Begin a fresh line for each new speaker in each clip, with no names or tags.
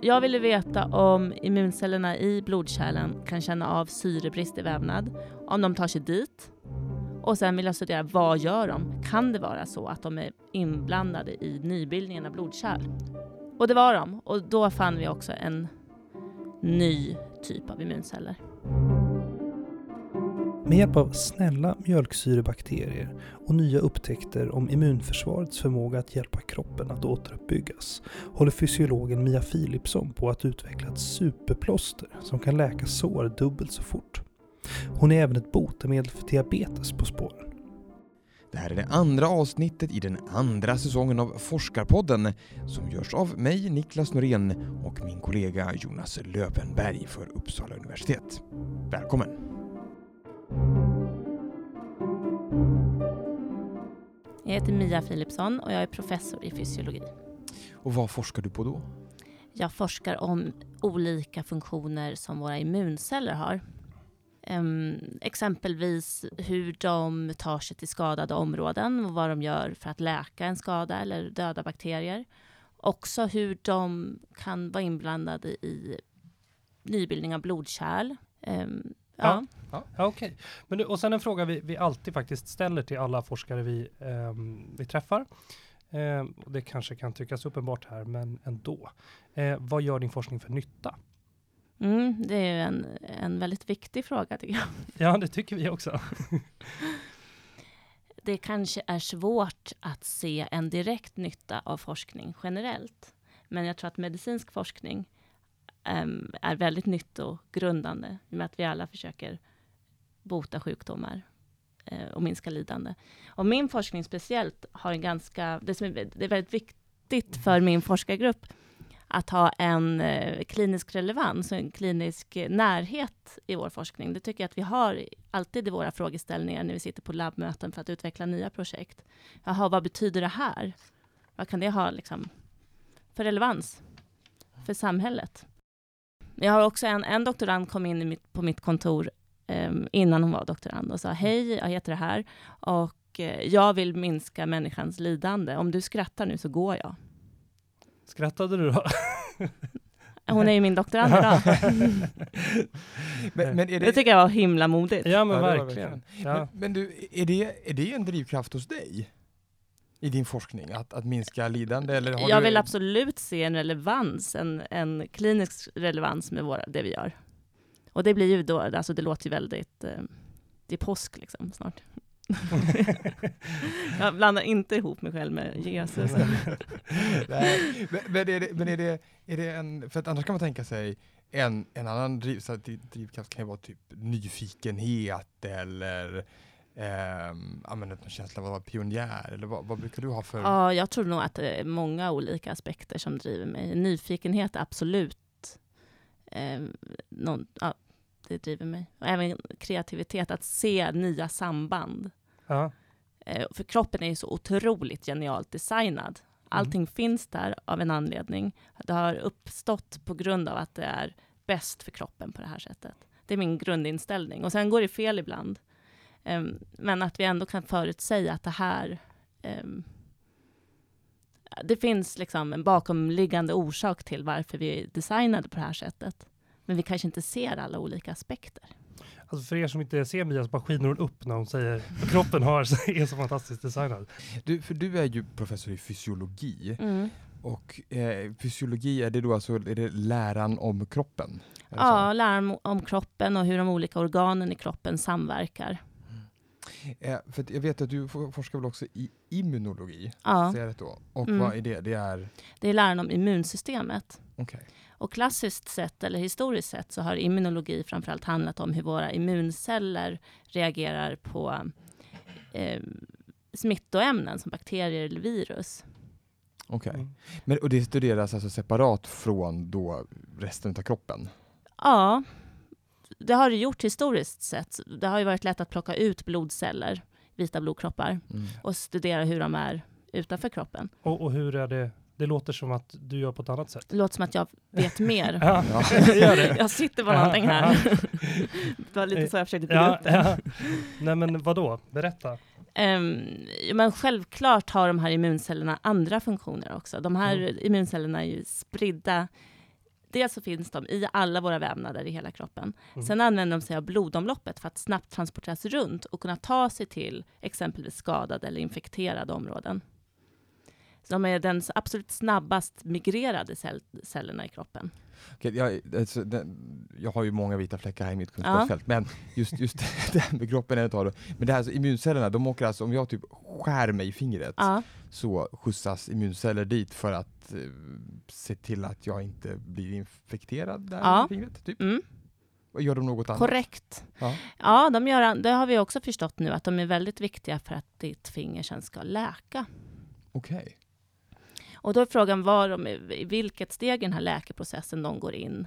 jag ville veta om immuncellerna i blodkärlen kan känna av syrebrist i vävnad, om de tar sig dit. Och sen vill jag studera vad gör de? Kan det vara så att de är inblandade i nybildningen av blodkärl? Och det var de. Och då fann vi också en ny typ av immunceller.
Med hjälp av snälla mjölksyrebakterier och nya upptäckter om immunförsvarets förmåga att hjälpa kroppen att återuppbyggas håller fysiologen Mia Philipsson på att utveckla ett superplåster som kan läka sår dubbelt så fort. Hon är även ett botemedel för diabetes på spåren.
Det här är det andra avsnittet i den andra säsongen av Forskarpodden som görs av mig, Niklas Norén och min kollega Jonas Lövenberg för Uppsala universitet. Välkommen!
Jag heter Mia Philipsson och jag är professor i fysiologi.
Och vad forskar du på då?
Jag forskar om olika funktioner som våra immunceller har. Um, exempelvis hur de tar sig till skadade områden och vad de gör för att läka en skada eller döda bakterier. Också hur de kan vara inblandade i nybildning av blodkärl. Um,
ja. Ja, ja okej. Okay. och sen en fråga vi, vi alltid faktiskt ställer till alla forskare vi, um, vi träffar. Uh, det kanske kan tyckas uppenbart här, men ändå. Uh, vad gör din forskning för nytta?
Mm, det är en, en väldigt viktig fråga tycker jag.
Ja, det tycker vi också.
det kanske är svårt att se en direkt nytta av forskning generellt. Men jag tror att medicinsk forskning um, är väldigt nyttogrundande i och med att vi alla försöker bota sjukdomar uh, och minska lidande. Och min forskning speciellt har en ganska, det, som är, det är väldigt viktigt för min forskargrupp att ha en uh, klinisk relevans, och en klinisk närhet i vår forskning. Det tycker jag att vi har alltid i våra frågeställningar när vi sitter på labbmöten för att utveckla nya projekt. Jaha, vad betyder det här? Vad kan det ha liksom, för relevans för samhället? Jag har också en, en doktorand kom in mitt, på mitt kontor eh, innan hon var doktorand och sa hej, jag heter det här och eh, jag vill minska människans lidande. Om du skrattar nu så går jag.
Skrattade du då?
Hon är ju min doktorand idag. men, men det... det... tycker jag var himla modigt.
Ja, men ja, verkligen. Ja.
Men, men, du, är det, är det en drivkraft hos dig? I din forskning, att, att minska lidande? Eller har
jag
du...
vill absolut se en relevans, en, en klinisk relevans med våra, det vi gör. Och det blir ju då, alltså det låter ju väldigt, eh, det är påsk liksom snart. jag blandar inte ihop mig själv med Jesus.
Nej, men, men, är det, men är det, är det en, för att annars kan man tänka sig en, en annan driv, drivkraft kan ju vara typ nyfikenhet eller eh, en känsla av att vara pionjär, eller vad, vad, brukar du ha för?
Ja, jag tror nog att det är många olika aspekter som driver mig. Nyfikenhet, absolut. Eh, någon, ja, det driver mig. Och även kreativitet, att se nya samband. Ja. Eh, för kroppen är ju så otroligt genialt designad. Mm. Allting mm. finns där av en anledning. Det har uppstått på grund av att det är bäst för kroppen på det här sättet. Det är min grundinställning. Och sen går det fel ibland. Um, men att vi ändå kan förutsäga att det här... Um, det finns liksom en bakomliggande orsak till varför vi designade på det här sättet. Men vi kanske inte ser alla olika aspekter.
Alltså för er som inte ser Mia så bara skiner hon upp när hon säger att kroppen har, är så fantastiskt designad.
Du, för du är ju professor i fysiologi. Mm. Och eh, fysiologi, är det då alltså är det läran om kroppen?
Ja, läran om kroppen och hur de olika organen i kroppen samverkar.
Eh, för jag vet att du forskar väl också i immunologi? Ja. Ser jag då? Och mm. vad är det? Det är?
Det är läran om immunsystemet.
Okay.
Och klassiskt sett, eller historiskt sett, så har immunologi framförallt handlat om hur våra immunceller reagerar på eh, smittoämnen som bakterier eller virus.
Okej. Okay. Mm. och det studeras alltså separat från då resten av kroppen?
Ja, det har det gjort historiskt sett. Det har ju varit lätt att plocka ut blodceller, vita blodkroppar, mm. och studera hur de är utanför kroppen.
Och, och hur är det det låter som att du gör på ett annat sätt.
Det låter som att jag vet mer.
ja, gör det.
jag sitter på någonting här. det var lite så jag försökte bygga
ja,
upp det. Ja.
Nej men vadå? Berätta.
Um, men självklart har de här immuncellerna andra funktioner också. De här mm. immuncellerna är ju spridda dels så finns de i alla våra vävnader i hela kroppen.
Mm.
Sen använder de sig av blodomloppet för att snabbt transporteras runt och kunna ta sig till exempelvis skadade eller infekterade områden. Så de är den absolut snabbast migrerade cell cellerna i kroppen.
Okej, jag, alltså, den, jag har ju många vita fläckar här i mitt kunskapsfält, men just, just det här med kroppen är ett av det. Men det här alltså, immuncellerna, de åker alltså, om jag typ skär mig i fingret,
Ja,
så skjutsas immunceller dit för att eh, se till att jag inte blir infekterad där
Ja.
i fingret? Typ.
mm,
gör de något annat?
korrekt.
Ja.
Ja, de gör, det har vi också förstått nu, att de är väldigt viktiga för att ditt finger sen ska läka.
Okej.
Och då är frågan var de, i vilket steg i den här läkeprocessen de går in.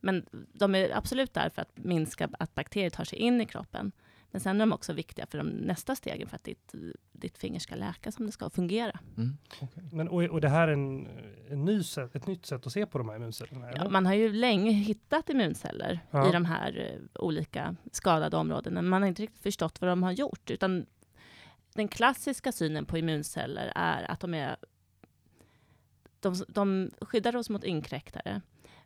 Men de är absolut där för att minska att bakterier tar sig in i kroppen. Men sen är de också viktiga för de nästa stegen för att ditt, ditt finger ska läka som det ska och fungera.
Mm. okej.
Men, och, och det här är en, en ny sätt, ett nytt sätt att se på de här immuncellerna?
Ja, man har ju länge hittat immunceller
Ja.
i de här eh, olika skadade områdena, men man har inte riktigt förstått vad de har gjort. Utan den klassiska synen på immunceller är att de är de, de skyddar oss mot inkräktare,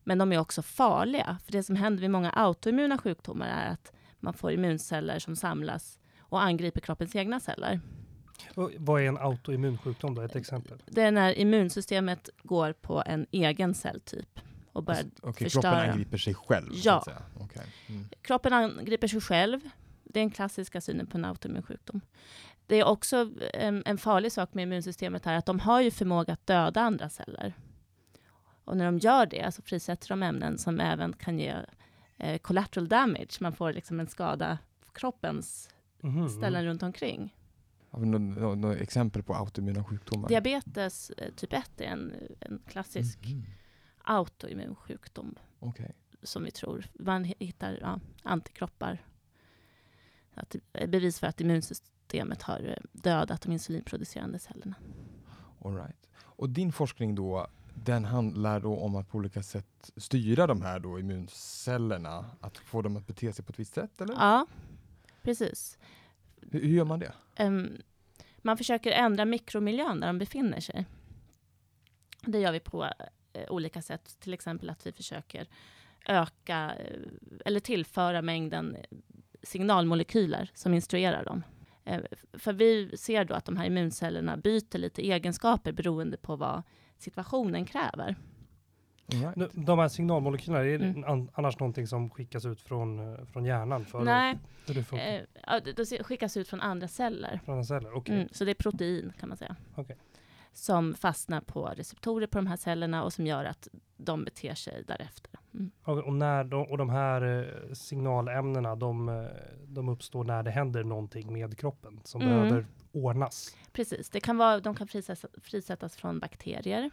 men de är också farliga. För det som händer vid många autoimmuna sjukdomar är att man får immunceller som samlas och angriper kroppens egna celler.
Och vad är en autoimmun sjukdom då? Ett exempel?
Det är när immunsystemet går på en egen celltyp och börjar
Alltså, okej,
förstöra.
kroppen angriper sig själv? Så
Ja.
att säga. Okej. Mm.
kroppen angriper sig själv. Det är den klassiska synen på en autoimmun sjukdom. Det är också en, en farlig sak med immunsystemet här, att de har ju förmåga att döda andra celler. Och när de gör det så frisätter de ämnen som även kan ge eh, collateral damage. Man får liksom en skada på kroppens
Mhm.
ställen runt omkring.
Har vi några nå, exempel på autoimmuna sjukdomar?
Diabetes eh, typ 1 är en, en klassisk
Mhm.
autoimmun sjukdom
Okej.
som vi tror. Man hittar ja, antikroppar. Att är bevis för att immunsystemet har eh, dödat de insulinproducerande cellerna.
All right. Och din forskning då, den handlar då om att på olika sätt styra de här då immuncellerna, att få dem att bete sig på ett visst sätt, eller?
Ja, precis.
Hur, hur gör man det?
Em, man försöker ändra mikromiljön där de befinner sig. Det gör vi på eh, olika sätt. Till exempel att vi försöker öka eh, eller tillföra mängden eh, signalmolekyler som instruerar dem. Eh, för vi ser då att de här immuncellerna byter lite egenskaper beroende på vad situationen kräver.
Right.
De här signalmolekylerna, är
Mm.
an, annars någonting som skickas ut från, eh, från hjärnan? För
Nej,
Att, det
eh, det- skickas ut från andra celler.
Från celler? Okej.
Mm, så det är protein kan man säga.
Okej.
Som fastnar på receptorer på de här cellerna och som gör att de beter sig därefter. Mm.
Och, och, när de, och de här eh, signalämnena, de, eh, de uppstår när det händer någonting med kroppen som
Mm.
behöver ordnas.
Precis, det kan vara, de kan frisättas, frisättas från bakterier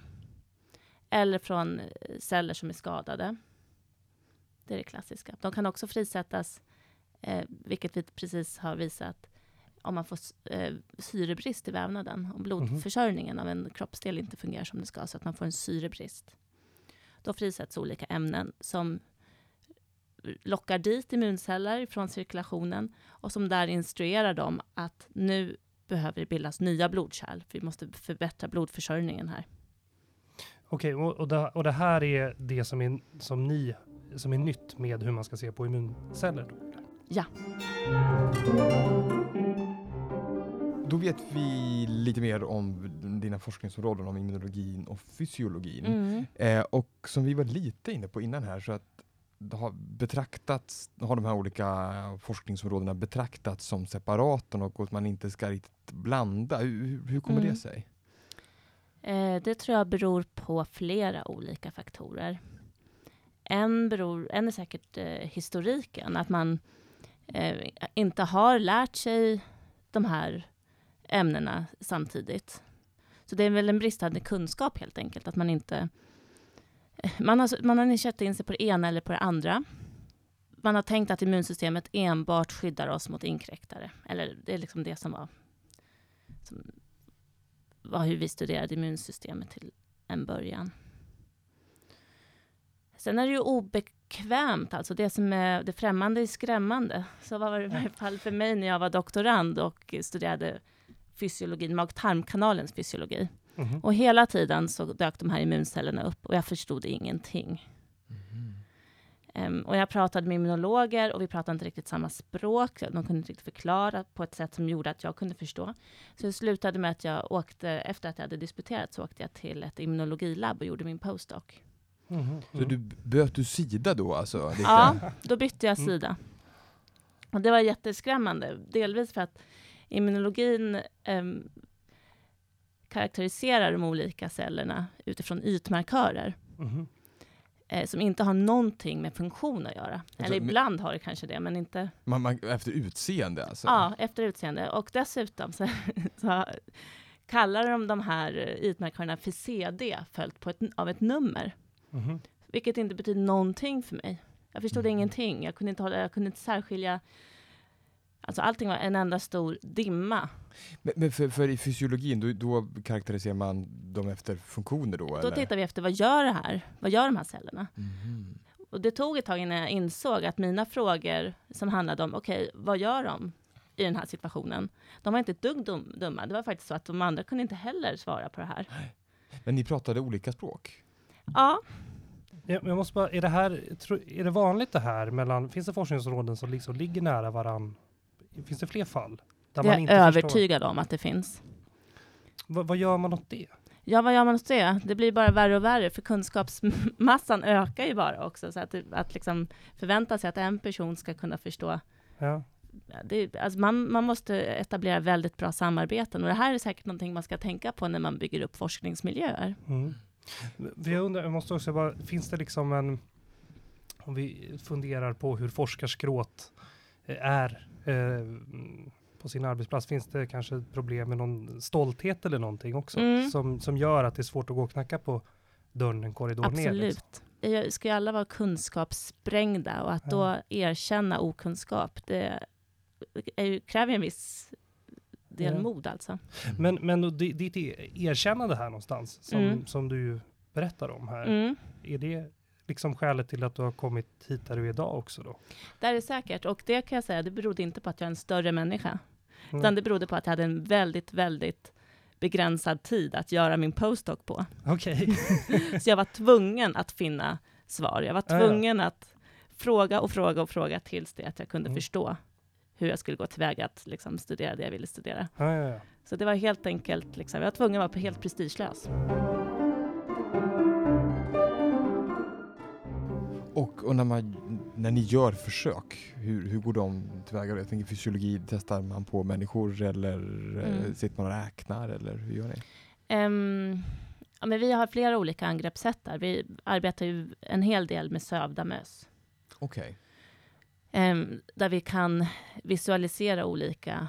eller från eh, celler som är skadade. Det är det klassiska. De kan också frisättas, eh, vilket vi precis har visat, om man får eh, syrebrist i vävnaden. Om blodförsörjningen av en kroppsdel inte fungerar som det ska, så att man får en syrebrist. Då frisätts olika ämnen som lockar dit immunceller från cirkulationen och som där instruerar dem att nu behöver det bildas nya blodkärl, för vi måste förbättra blodförsörjningen här.
Okej, och, och, det, och det här är det som är, som ni, som är nytt med hur man ska se på immunceller? Då.
Ja.
Då vet vi lite mer om dina forskningsområden, om immunologin och fysiologin.
Mm.
Eh, och som vi var lite inne på innan här, så att har betraktats, har de här olika forskningsområdena betraktats som separaten och att man inte ska riktigt blanda. Hur, hur- hur kommer
Mm.
det sig?
Eh, det tror jag beror på flera olika faktorer. En, beror, en är säkert eh, historiken, att man eh, inte har lärt sig de här ämnena samtidigt. Så det är väl en bristande kunskap helt enkelt, att man inte... Man har, man har köpt in sig på det ena eller på det andra. Man har tänkt att immunsystemet enbart skyddar oss mot inkräktare. Eller det är liksom det som var, som var hur vi studerade immunsystemet till en början. Sen är det ju obekvämt, alltså det som är det främmande är skrämmande. Så var det i alla fall för mig när jag var doktorand och studerade fysiologin, mag-tarmkanalens fysiologi.
Mhm.
Och hela tiden så dök de här immuncellerna upp och jag förstod ingenting. Um, och jag pratade med immunologer och vi pratade inte riktigt samma språk. De kunde inte riktigt förklara på ett sätt som gjorde att jag kunde förstå. Så det slutade med att jag åkte, efter att jag hade disputerat, så åkte jag till ett immunologilabb och gjorde min postdoc.
Mm. Så du böt du sida då alltså?
Ja, då bytte jag mm. sida. Och det var jätteskrämmande, delvis för att immunologin um, karaktäriserar de olika cellerna utifrån ytmarkörer. Mm eh, som inte har någonting med funktion att göra. Alltså, Eller ibland har det kanske det, men inte...
Man, man, efter utseende alltså?
Ja, efter utseende. Och dessutom så, så kallar de de här ytmarkörerna för CD, följt på ett, av ett nummer. Mm. Vilket inte betyder någonting för mig. Jag förstod mm. ingenting. Jag kunde inte, hålla, jag kunde inte särskilja Alltså allting var en enda stor dimma.
Men, men för, för, i fysiologin, då, då, karaktäriserar man dem efter funktioner då?
Då eller? tittar vi efter, vad gör det här? Vad gör de här cellerna? Mm. Och det tog ett tag innan jag insåg att mina frågor som handlade om, okej, okay, vad gör de i den här situationen? De var inte ett dugg dum, dumma. Det var faktiskt så att de andra kunde inte heller svara på det här.
Men ni pratade olika språk?
Ja.
Jag måste bara, är det här, är det vanligt det här mellan, finns det forskningsområden som liksom ligger nära varann Finns det fler fall?
Där jag är övertygad förstår? om att det finns.
V vad gör man åt det?
Ja, vad gör man åt det? Det blir bara värre och värre, för kunskapsmassan ökar ju bara också. Så att, att liksom förvänta sig att en person ska kunna förstå ja. Det, alltså man, man, måste etablera väldigt bra samarbeten och det här är säkert någonting man ska tänka på när man bygger upp forskningsmiljöer. Mm.
Jag undrar, jag måste också bara, finns det liksom en, om vi funderar på hur forskarskrået är Eh, på sin arbetsplats finns det kanske problem med någon stolthet eller någonting också mm. som, som gör att det är svårt att gå och knacka på dörren en korridor
Absolut.
ner. Absolut.
Liksom. Ska ju alla vara kunskapssprängda och att ja. då erkänna okunskap, det är, kräver en viss del ja. mod alltså.
Men, men ditt erkännande här någonstans, som, mm. som du berättar om här, mm. är det liksom skälet till att du har kommit hit där du är idag också då?
Det är säkert, och det kan jag säga, det berodde inte på att jag är en större människa, mm. utan det berodde på att jag hade en väldigt, väldigt begränsad tid att göra min postdoc på.
Okej.
Okay. så jag var tvungen att finna svar. Jag var tvungen ja. att fråga och fråga och fråga tills det att jag kunde mm. förstå hur jag skulle gå tillväga att liksom, studera det jag ville studera.
Ja,
så det var helt enkelt, liksom, jag var tvungen att vara helt prestigelös.
Och, och när, man, när ni gör försök, hur, hur går de tillväga? Jag tänker fysiologi, testar man på människor eller eh, mm. sitter man och räknar eller hur gör ni?
Um, ja, men vi har flera olika angreppssätt där. Vi arbetar ju en hel del med sövda möss.
Okej.
Okay. Um, ehm, där vi kan visualisera olika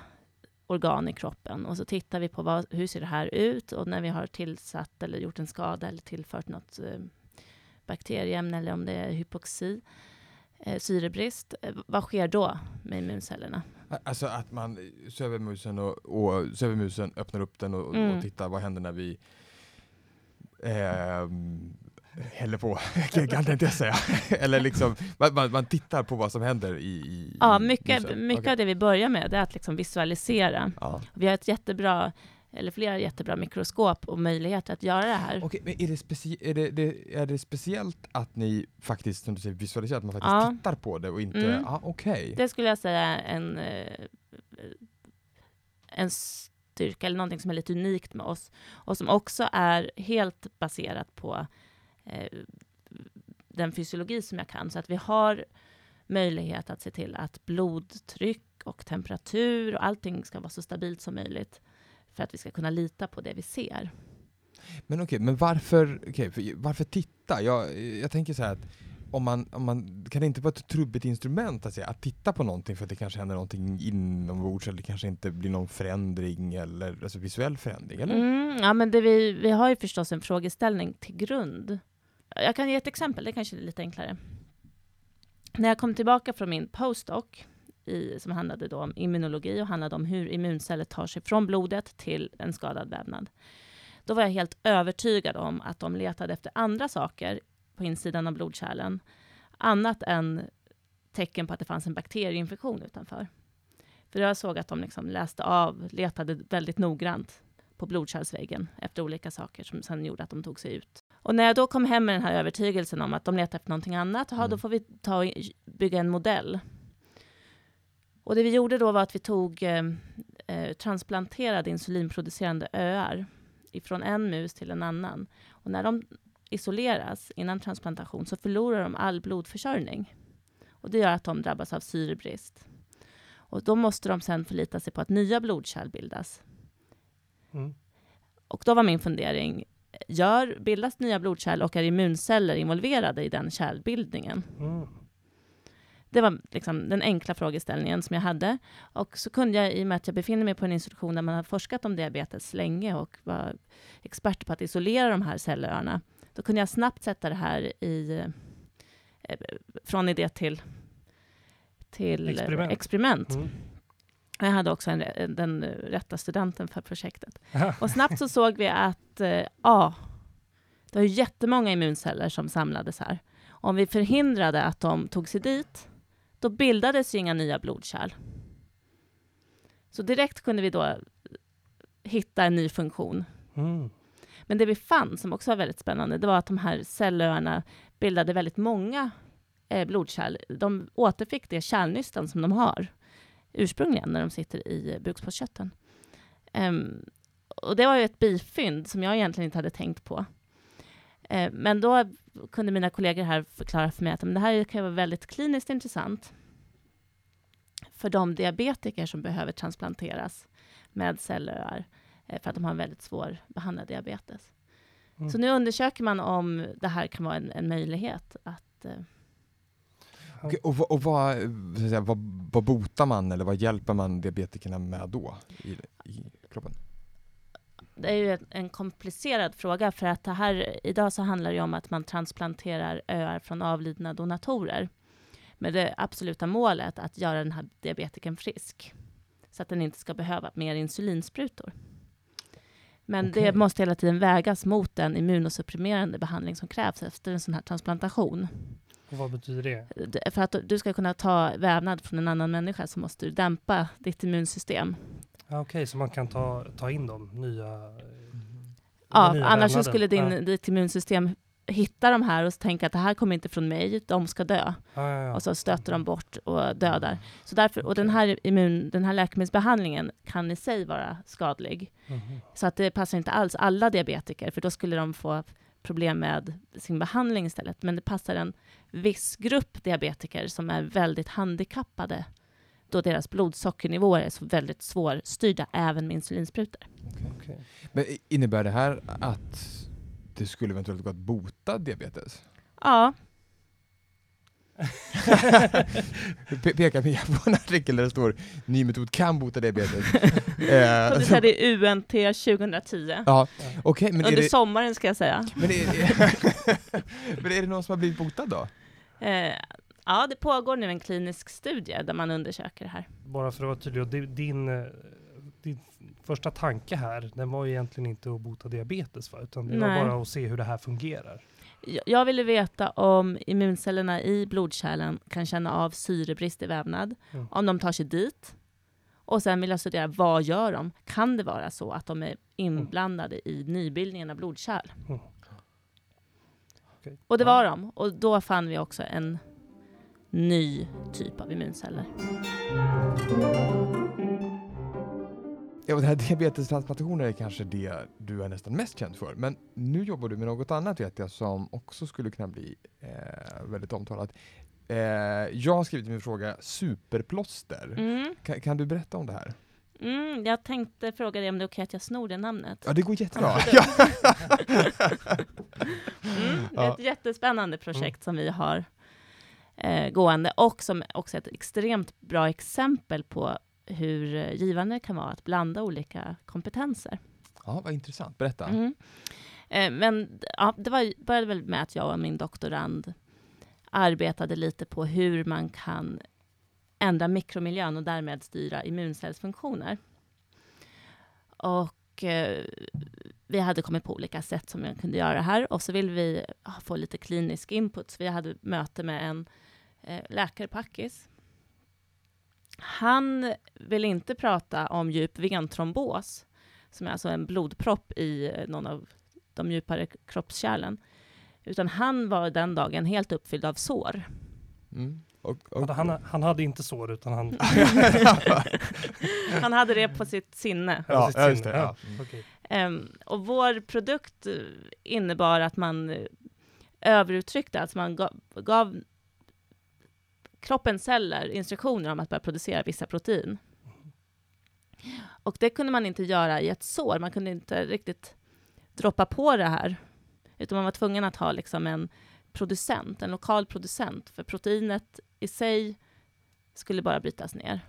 organ i kroppen och så tittar vi på vad, hur ser det här ut och när vi har tillsatt eller gjort en skada eller tillfört något um, bakterieämne eller om det är hypoxi, eh, syrebrist. Eh, vad sker då med immuncellerna?
Alltså att man söver musen och, och söver musen, öppnar upp den och, mm. och tittar vad händer när vi eh, häller på, kan inte säga. Eller liksom, man, man, tittar på vad som händer i, i
Ja, mycket, mycket okay. av det vi börjar med är att liksom visualisera. Ja. Vi har ett jättebra eller flera jättebra mikroskop och möjligheter att göra det här.
Okej, men är det, är det, det, är det speciellt att ni faktiskt, som du säger, visualiserar, att man faktiskt ja. tittar på det och inte, mm. ah, okej. Okay.
Det skulle jag säga är en, eh, en styrka, eller någonting som är lite unikt med oss, och som också är helt baserat på eh, den fysiologi som jag kan, så att vi har möjlighet att se till att blodtryck och temperatur och allting ska vara så stabilt som möjligt för att vi ska kunna lita på det vi ser.
Men okej, okay, men varför, okay, varför titta? Jag, jag tänker så här att om man, om man, kan det inte vara ett trubbigt instrument att, säga, att titta på någonting för att det kanske händer någonting inombords eller det kanske inte blir någon förändring eller alltså visuell förändring? Eller?
Mm, ja, men vi, vi har ju förstås en frågeställning till grund. Jag kan ge ett exempel, det kanske är lite enklare. När jag kom tillbaka från min postdoc i, som handlade då om immunologi och handlade om hur immunceller tar sig från blodet till en skadad vävnad. Då var jag helt övertygad om att de letade efter andra saker på insidan av blodkärlen, annat än tecken på att det fanns en bakterieinfektion utanför. För jag såg att de liksom läste av, letade väldigt noggrant på blodkärlsväggen efter olika saker som sen gjorde att de tog sig ut. Och när jag då kom hem med den här övertygelsen om att de letar efter någonting annat,
Mm.
då får vi ta och bygga en modell. Och det vi gjorde då var att vi tog eh, eh, transplanterade insulinproducerande öar ifrån en mus till en annan. Och när de isoleras innan transplantation så förlorar de all blodförsörjning. Och det gör att de drabbas av syrebrist. Och då måste de sen förlita sig på att nya blodkärl bildas.
Mm.
Och då var min fundering, gör, bildas nya blodkärl och är immunceller involverade i den kärlbildningen?
Mm.
Det var liksom den enkla frågeställningen som jag hade. Och så kunde jag, i och med att jag befinner mig på en institution där man har forskat om diabetes länge och var expert på att isolera de här cellöarna, då kunde jag snabbt sätta det här i, eh, från idé till, till
Experiment.
experiment.
Mm.
Jag hade också en, den rätta studenten för projektet. Och snabbt så såg vi att eh, ja, det var jättemånga immunceller som samlades här. Om vi förhindrade att de tog sig dit, då bildades ju inga nya blodkärl. Så direkt kunde vi då hitta en ny funktion.
Mm.
Men det vi fann, som också var väldigt spännande, det var att de här cellöarna bildade väldigt många eh, blodkärl. De återfick det kärlnystan som de har ursprungligen när de sitter i bukspottkörteln. Ehm, och det var ju ett bifynd som jag egentligen inte hade tänkt på. Eh, men då kunde mina kollegor här förklara för mig att men det här kan vara väldigt kliniskt intressant för de diabetiker som behöver transplanteras med cellöar eh, för att de har en väldigt svår behandlad diabetes.
Mm.
Så nu undersöker man om det här kan vara en, en möjlighet att eh,
Okej, och vad, och vad, vad, vad botar man eller vad hjälper man diabetikerna med då i, i?
Det är ju en- komplicerad fråga för att det här, idag så handlar det om att man transplanterar öar från avlidna donatorer med det absoluta målet att göra den här diabetikern frisk så att den inte ska behöva mer insulinsprutor. Men det
Okej.
måste hela tiden vägas mot den immunosupprimerande behandling som krävs efter en sån här transplantation.
Och vad betyder det?
För att du ska kunna ta vävnad från en annan människa så måste du dämpa ditt immunsystem.
Ja, Okej, så man kan ta, ta in de nya...
Ja,
nya
annars så skulle din,
Ja.
ditt immunsystem hitta de här och tänka att det här kommer inte från mig, de ska dö.
Ja, ja.
Och så stöter de bort och dödar. Så därför, och den här, immun, den här läkemedelsbehandlingen kan i sig vara skadlig.
Mhm.
Så att det passar inte alls alla diabetiker, för då skulle de få problem med sin behandling istället. Men det passar en viss grupp diabetiker som är väldigt handikappade, då deras blodsockernivåer är så väldigt svårstyrda, även med insulinsprutor.
Okej.
Men innebär det här att det skulle eventuellt gå att bota diabetes?
Ja,
Pe- pekar Mia på en artikel där det står ny metod kan bota diabetes. eh, så-
publicerade i UNT 2010.
ja, okej, men, är
Under
det,
sommaren ska jag säga.
men, är, men är det någon som har blivit botad då?
Eh, ja, det pågår nu en klinisk studie där man undersöker det här.
Bara för att vara tydlig, din, eh, din första tanke här, den var ju egentligen inte att bota diabetes va? Utan det var
Nej.
bara att se hur det här fungerar.
Jag- ville veta om immuncellerna i blodkärlen kan känna av syrebrist i vävnad,
Mm.
om de tar sig dit. Och sen vill jag studera, vad gör de? Kan det vara så att de är inblandade i nybildningen av blodkärl?
Mm. Okej.
Och det
Ja.
var de. Och då fann vi också en ny typ av immunceller.
Ja, och det här diabetestransplantationer är kanske det du är nästan mest känd för. Men nu jobbar du med något annat vet jag som också skulle kunna bli eh, väldigt omtalat. Eh, jag har skrivit min fråga superplåster.
Mm.
Kan, kan du berätta om det här?
Mm, jag tänkte fråga dig om det är okej att jag snor det namnet.
Ja, det går jättebra.
Ja. Mm, det är ett jättespännande projekt som vi har eh, gående och som också är ett extremt bra exempel på hur givande det kan vara att blanda olika kompetenser.
ja, vad intressant. Berätta.
Mm. Eh, men ja, det var, började väl med att jag och min doktorand arbetade lite på hur man kan ändra mikromiljön och därmed styra immuncellsfunktioner. Och eh, vi hade kommit på olika sätt som jag kunde göra det här och så ville vi få lite klinisk input. Så vi hade möte med en eh, läkare på Akis. Han vill inte prata om djup ventrombos, som är alltså en blodpropp i eh, någon av de djupare kroppskärlen. Utan han var den dagen helt uppfylld av sår.
Mm. Och, och,
Alltså, Han, han hade inte sår utan han...
Han hade det på sitt sinne.
Ja,
sitt
ja, just
sinne.
det, ja. Mm.
Ehm, och vår produkt eh, innebar att man eh, överuttryckte, alltså man gav, gav kroppens celler instruktioner om att börja producera vissa protein. Och det kunde man inte göra i ett sår, man kunde inte riktigt droppa på det här, utan man var tvungen att ha liksom en producent, en lokal producent, för proteinet i sig skulle bara brytas ner.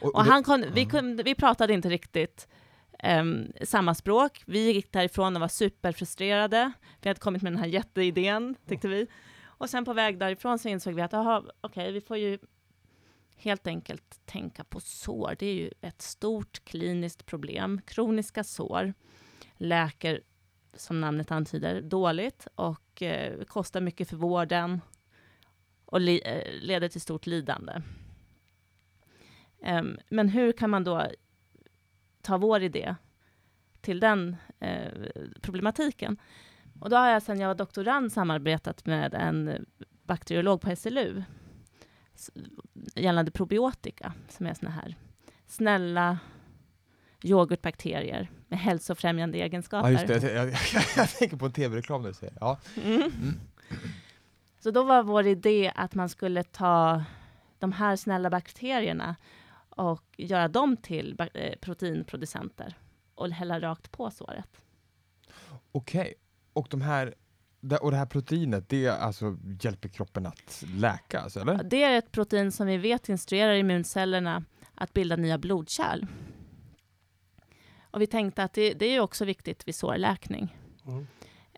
och,
Och han kunde, vi, kunde, vi pratade inte riktigt ehm, samma språk. Vi gick därifrån och var superfrustrerade. Vi hade kommit med den här jätteidén, tyckte vi. Och sen på väg därifrån så insåg vi att, aha, okej, vi får ju helt enkelt tänka på sår. Det är ju ett stort kliniskt problem. Kroniska sår läker, som namnet antyder, dåligt och eh, kostar mycket för vården och li- eh, leder till stort lidande. Um, men hur kan man då ta vår idé till den eh, problematiken? Och då har jag sedan jag var doktorand samarbetat med en bakteriolog på SLU gällande probiotika, som är såna här snälla yoghurtbakterier med hälsofrämjande egenskaper.
Ja, just det. Jag, jag, jag, jag tänker på en tv-reklam när du säger ja.
Mm.
Mm.
Så då var vår idé att man skulle ta de här snälla bakterierna och göra dem till eh, proteinproducenter och hälla rakt på såret.
Okej. Och, de här, det- och det här proteinet, det alltså hjälper kroppen att läka, alltså, eller?
Det är ett protein som vi vet instruerar immuncellerna att bilda nya blodkärl. Och vi tänkte att det, det är ju också viktigt vid sårläkning.
Mm.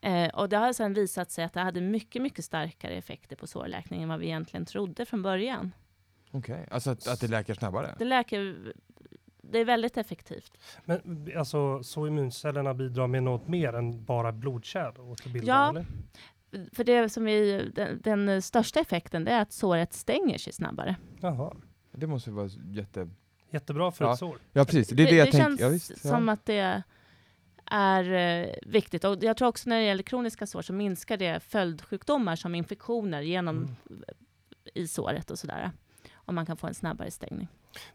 Eh, och det har sedan visat sig att det hade mycket, mycket starkare effekter på sårläkning än vad vi egentligen trodde från början.
Okej, alltså att, att det läker snabbare?
Det läker, det är väldigt effektivt.
Men alltså, så immuncellerna bidrar med något mer än bara blodkärl?
Ja.
eller?
För det som vi, den, den största effekten det är att såret stänger sig snabbare.
Jaha.
Det måste vara jätte...
Jättebra för
Ja.
ett sår.
Ja precis, det är det, jag
det
tänker.
känns
Ja, visst,
som
ja.
att det är eh, viktigt. Och jag tror också när det gäller kroniska sår så minskar det följdsjukdomar som infektioner genom
Mm.
i såret och sådär. Om man kan få en snabbare stängning.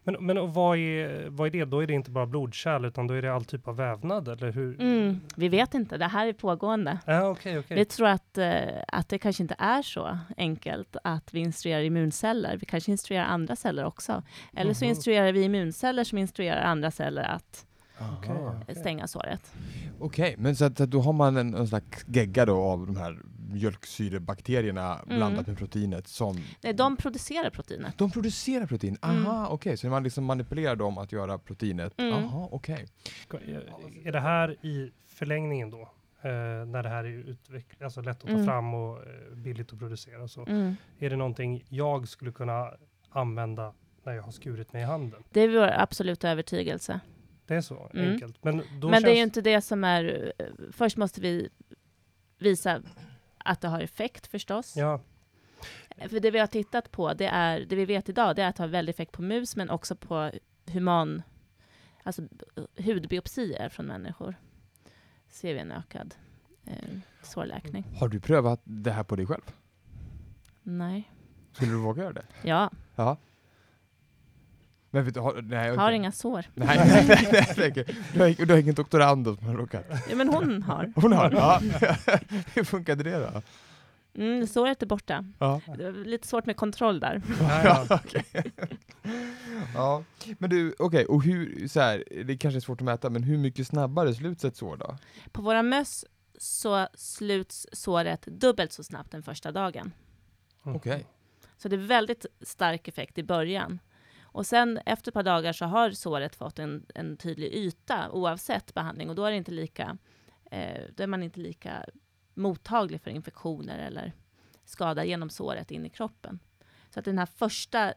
Men, men och vad, är, vad är det? Då är det inte bara blodkärl utan då är det all typ av vävnad eller hur?
Mm, vi vet inte, det här är pågående.
Ja, okej, okej.
Vi tror att, eh, att det kanske inte är så enkelt att vi instruerar immunceller. Vi kanske instruerar andra celler också. Eller så
Mhm.
instruerar vi immunceller som instruerar andra celler att
Aha.
Stänga såret.
Okej, men så att, så att då har man en, en slags gegga då av de här mjölksyrebakterierna
Mm.
blandat med proteinet som
Nej, de producerar proteinet.
de producerar protein. Aha,
Mm.
okej, så man liksom manipulerar dem att göra proteinet.
Mm.
Aha, okej.
Är det här i förlängningen då? Eh, när det här är utveck- alltså lätt att ta
Mm.
fram och eh, billigt att producera så.
Mm.
Är det någonting jag skulle kunna använda när jag har skurit mig i handen?
Det är vår absoluta övertygelse.
Det är så
Mm.
enkelt. Men, då
Men det är ju
känns-
inte det som är... Först måste vi visa att det har effekt förstås.
Ja,
För det vi har tittat på, det, är, det vi vet idag, det är att det har väldigt effekt på mus, men också på human... Alltså hudbiopsier från människor. Ser vi en ökad eh, sårläkning.
Har du prövat det här på dig själv?
Nej.
Skulle du våga göra det?
Ja,
Ja. Men vet du, har, nej,
har inga sår.
Nej, nej, nej, nej, tänker, du, har, du har ingen doktorand som har råkat?
Ja, men hon har.
Hon har? Ja. Hur funkade det då?
Mm, såret är borta.
Ja.
Det var lite svårt med kontroll där.
ja,
Ja,
ja.
men du, okej, och hur, så här, det kanske är svårt att mäta, men hur mycket snabbare sluts ett sår då?
På våra möss så sluts såret dubbelt så snabbt den första dagen.
Mm.
Okej.
Så det är väldigt stark effekt i början. Och sen efter ett par dagar så har såret fått en, en tydlig yta oavsett behandling och då är, det inte lika, eh, då är man inte lika mottaglig för infektioner eller skada genom såret in i kroppen. Så att den här första,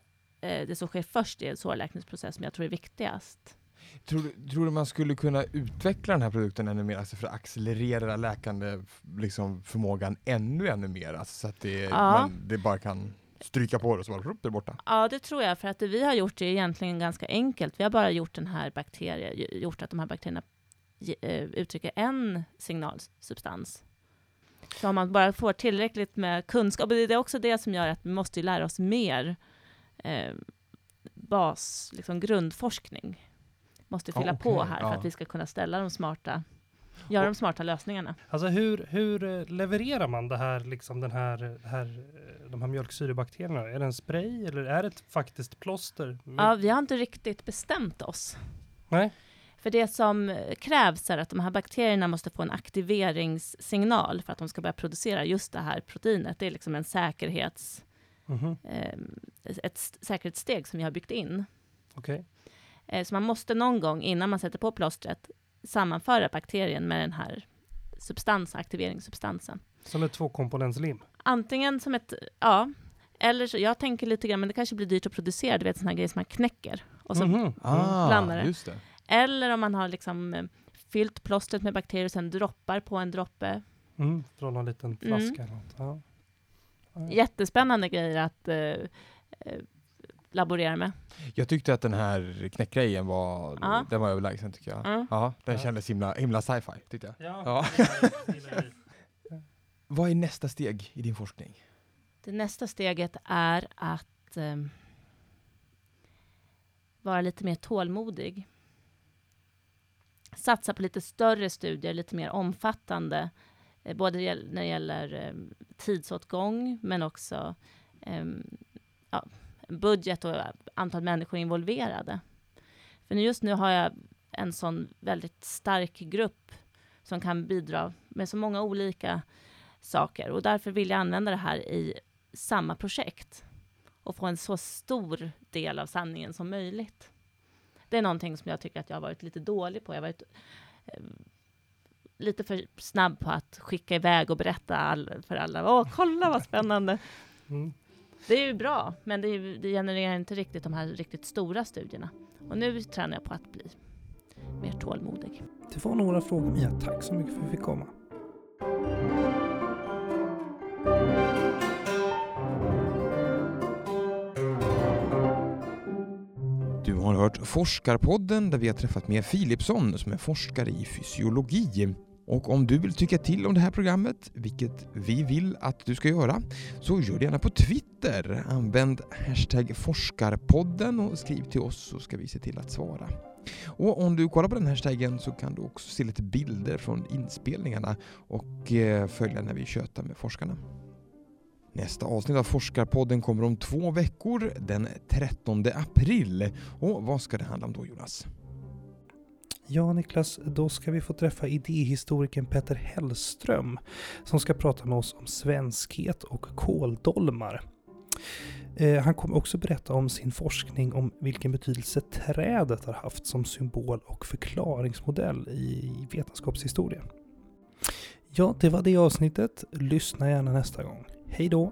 eh, det som sker först är en sårläkningsprocess som jag tror är viktigast.
Tror, du- tror du man skulle kunna utveckla den här produkten ännu mer, alltså för att accelerera läkande liksom, förmågan ännu, ännu mer? Alltså, så att det,
Ja.
man, det bara kan stryka på det och så bara, det är borta.
Ja, det tror jag, för att det vi har gjort är egentligen ganska enkelt. Vi har bara gjort den här bakterien, gjort att de här bakterierna eh, uttrycker en signalsubstans. Så om man bara får tillräckligt med kunskap, det är också det som gör att vi måste lära oss mer eh, bas, liksom grundforskning. Måste fylla
Ja,
på här
ja.
för att vi ska kunna ställa de smarta, göra de smarta lösningarna.
Alltså hur, hur eh, levererar man det här, liksom den här, här, eh, de här mjölksyrebakterierna? Är det en spray eller är det ett faktiskt plåster?
Ja, vi har inte riktigt bestämt oss.
Nej.
För det som krävs är att de här bakterierna måste få en aktiveringssignal för att de ska börja producera just det här proteinet. Det är liksom en säkerhets,
Mhm,
eh, ett säkerhetssteg som vi har byggt in.
Okej.
Eh, så man måste någon gång innan man sätter på plåstret sammanföra bakterien med den här substans, aktiveringssubstansen.
Som ett tvåkomponentslim.
Antingen som ett, ja, eller så, jag tänker lite grann, men det kanske blir dyrt att producera, du vet sådana grejer som man knäcker. Och så
Mhm,
Ah,
blandare.
just det.
Eller om man har liksom eh, fyllt plåstret med bakterier och sen droppar på en droppe.
Mm, från någon liten flaska eller något. Ja. Ja.
Jättespännande grejer att eh, eh, laborera med.
Jag tyckte att den här knäckgrejen var,
Ja.
den var överlägsen tycker jag.
Ja.
Ja, den
Ja.
kändes himla, himla sci-fi tyckte jag.
Ja.
Ja. Vad är nästa steg i din forskning?
Det nästa steget är att eh, vara lite mer tålmodig. Satsa på lite större studier, lite mer omfattande. Eh, både när det gäller eh, tidsåtgång, men också eh, ja, budget och antal människor involverade. För just nu har jag en sån väldigt stark grupp som kan bidra med så många olika saker. Och därför vill jag använda det här i samma projekt och få en så stor del av sanningen som möjligt. Det är någonting som jag tycker att jag har varit lite dålig på. Jag har varit eh, lite för snabb på att skicka iväg och berätta all, för alla. Åh, kolla vad spännande!
Mm.
Det är ju bra, men det, är, det genererar inte riktigt de här riktigt stora studierna. Och nu tränar jag på att bli mer tålmodig.
Det var några frågor Mia. Tack så mycket för att vi fick komma.
Du har hört Forskarpodden där vi har träffat Mia Philipsson som är forskare i fysiologi. Och om du vill tycka till om det här programmet, vilket vi vill att du ska göra, så gör det gärna på Twitter. Använd hashtag forskarpodden och skriv till oss så ska vi se till att svara. Och om du kollar på den hashtaggen så kan du också se lite bilder från inspelningarna och eh, följa när vi tjötar med forskarna. Nästa avsnitt av Forskarpodden kommer om två veckor, den 13 april. Och vad ska det handla om då Jonas?
Ja, Niklas, då ska vi få träffa idéhistorikern Petter Hellström som ska prata med oss om svenskhet och kåldolmar. Eh, han kommer också berätta om sin forskning om vilken betydelse trädet har haft som symbol och förklaringsmodell i vetenskapshistorien. Ja, det var det avsnittet. Lyssna gärna nästa gång. Hej då!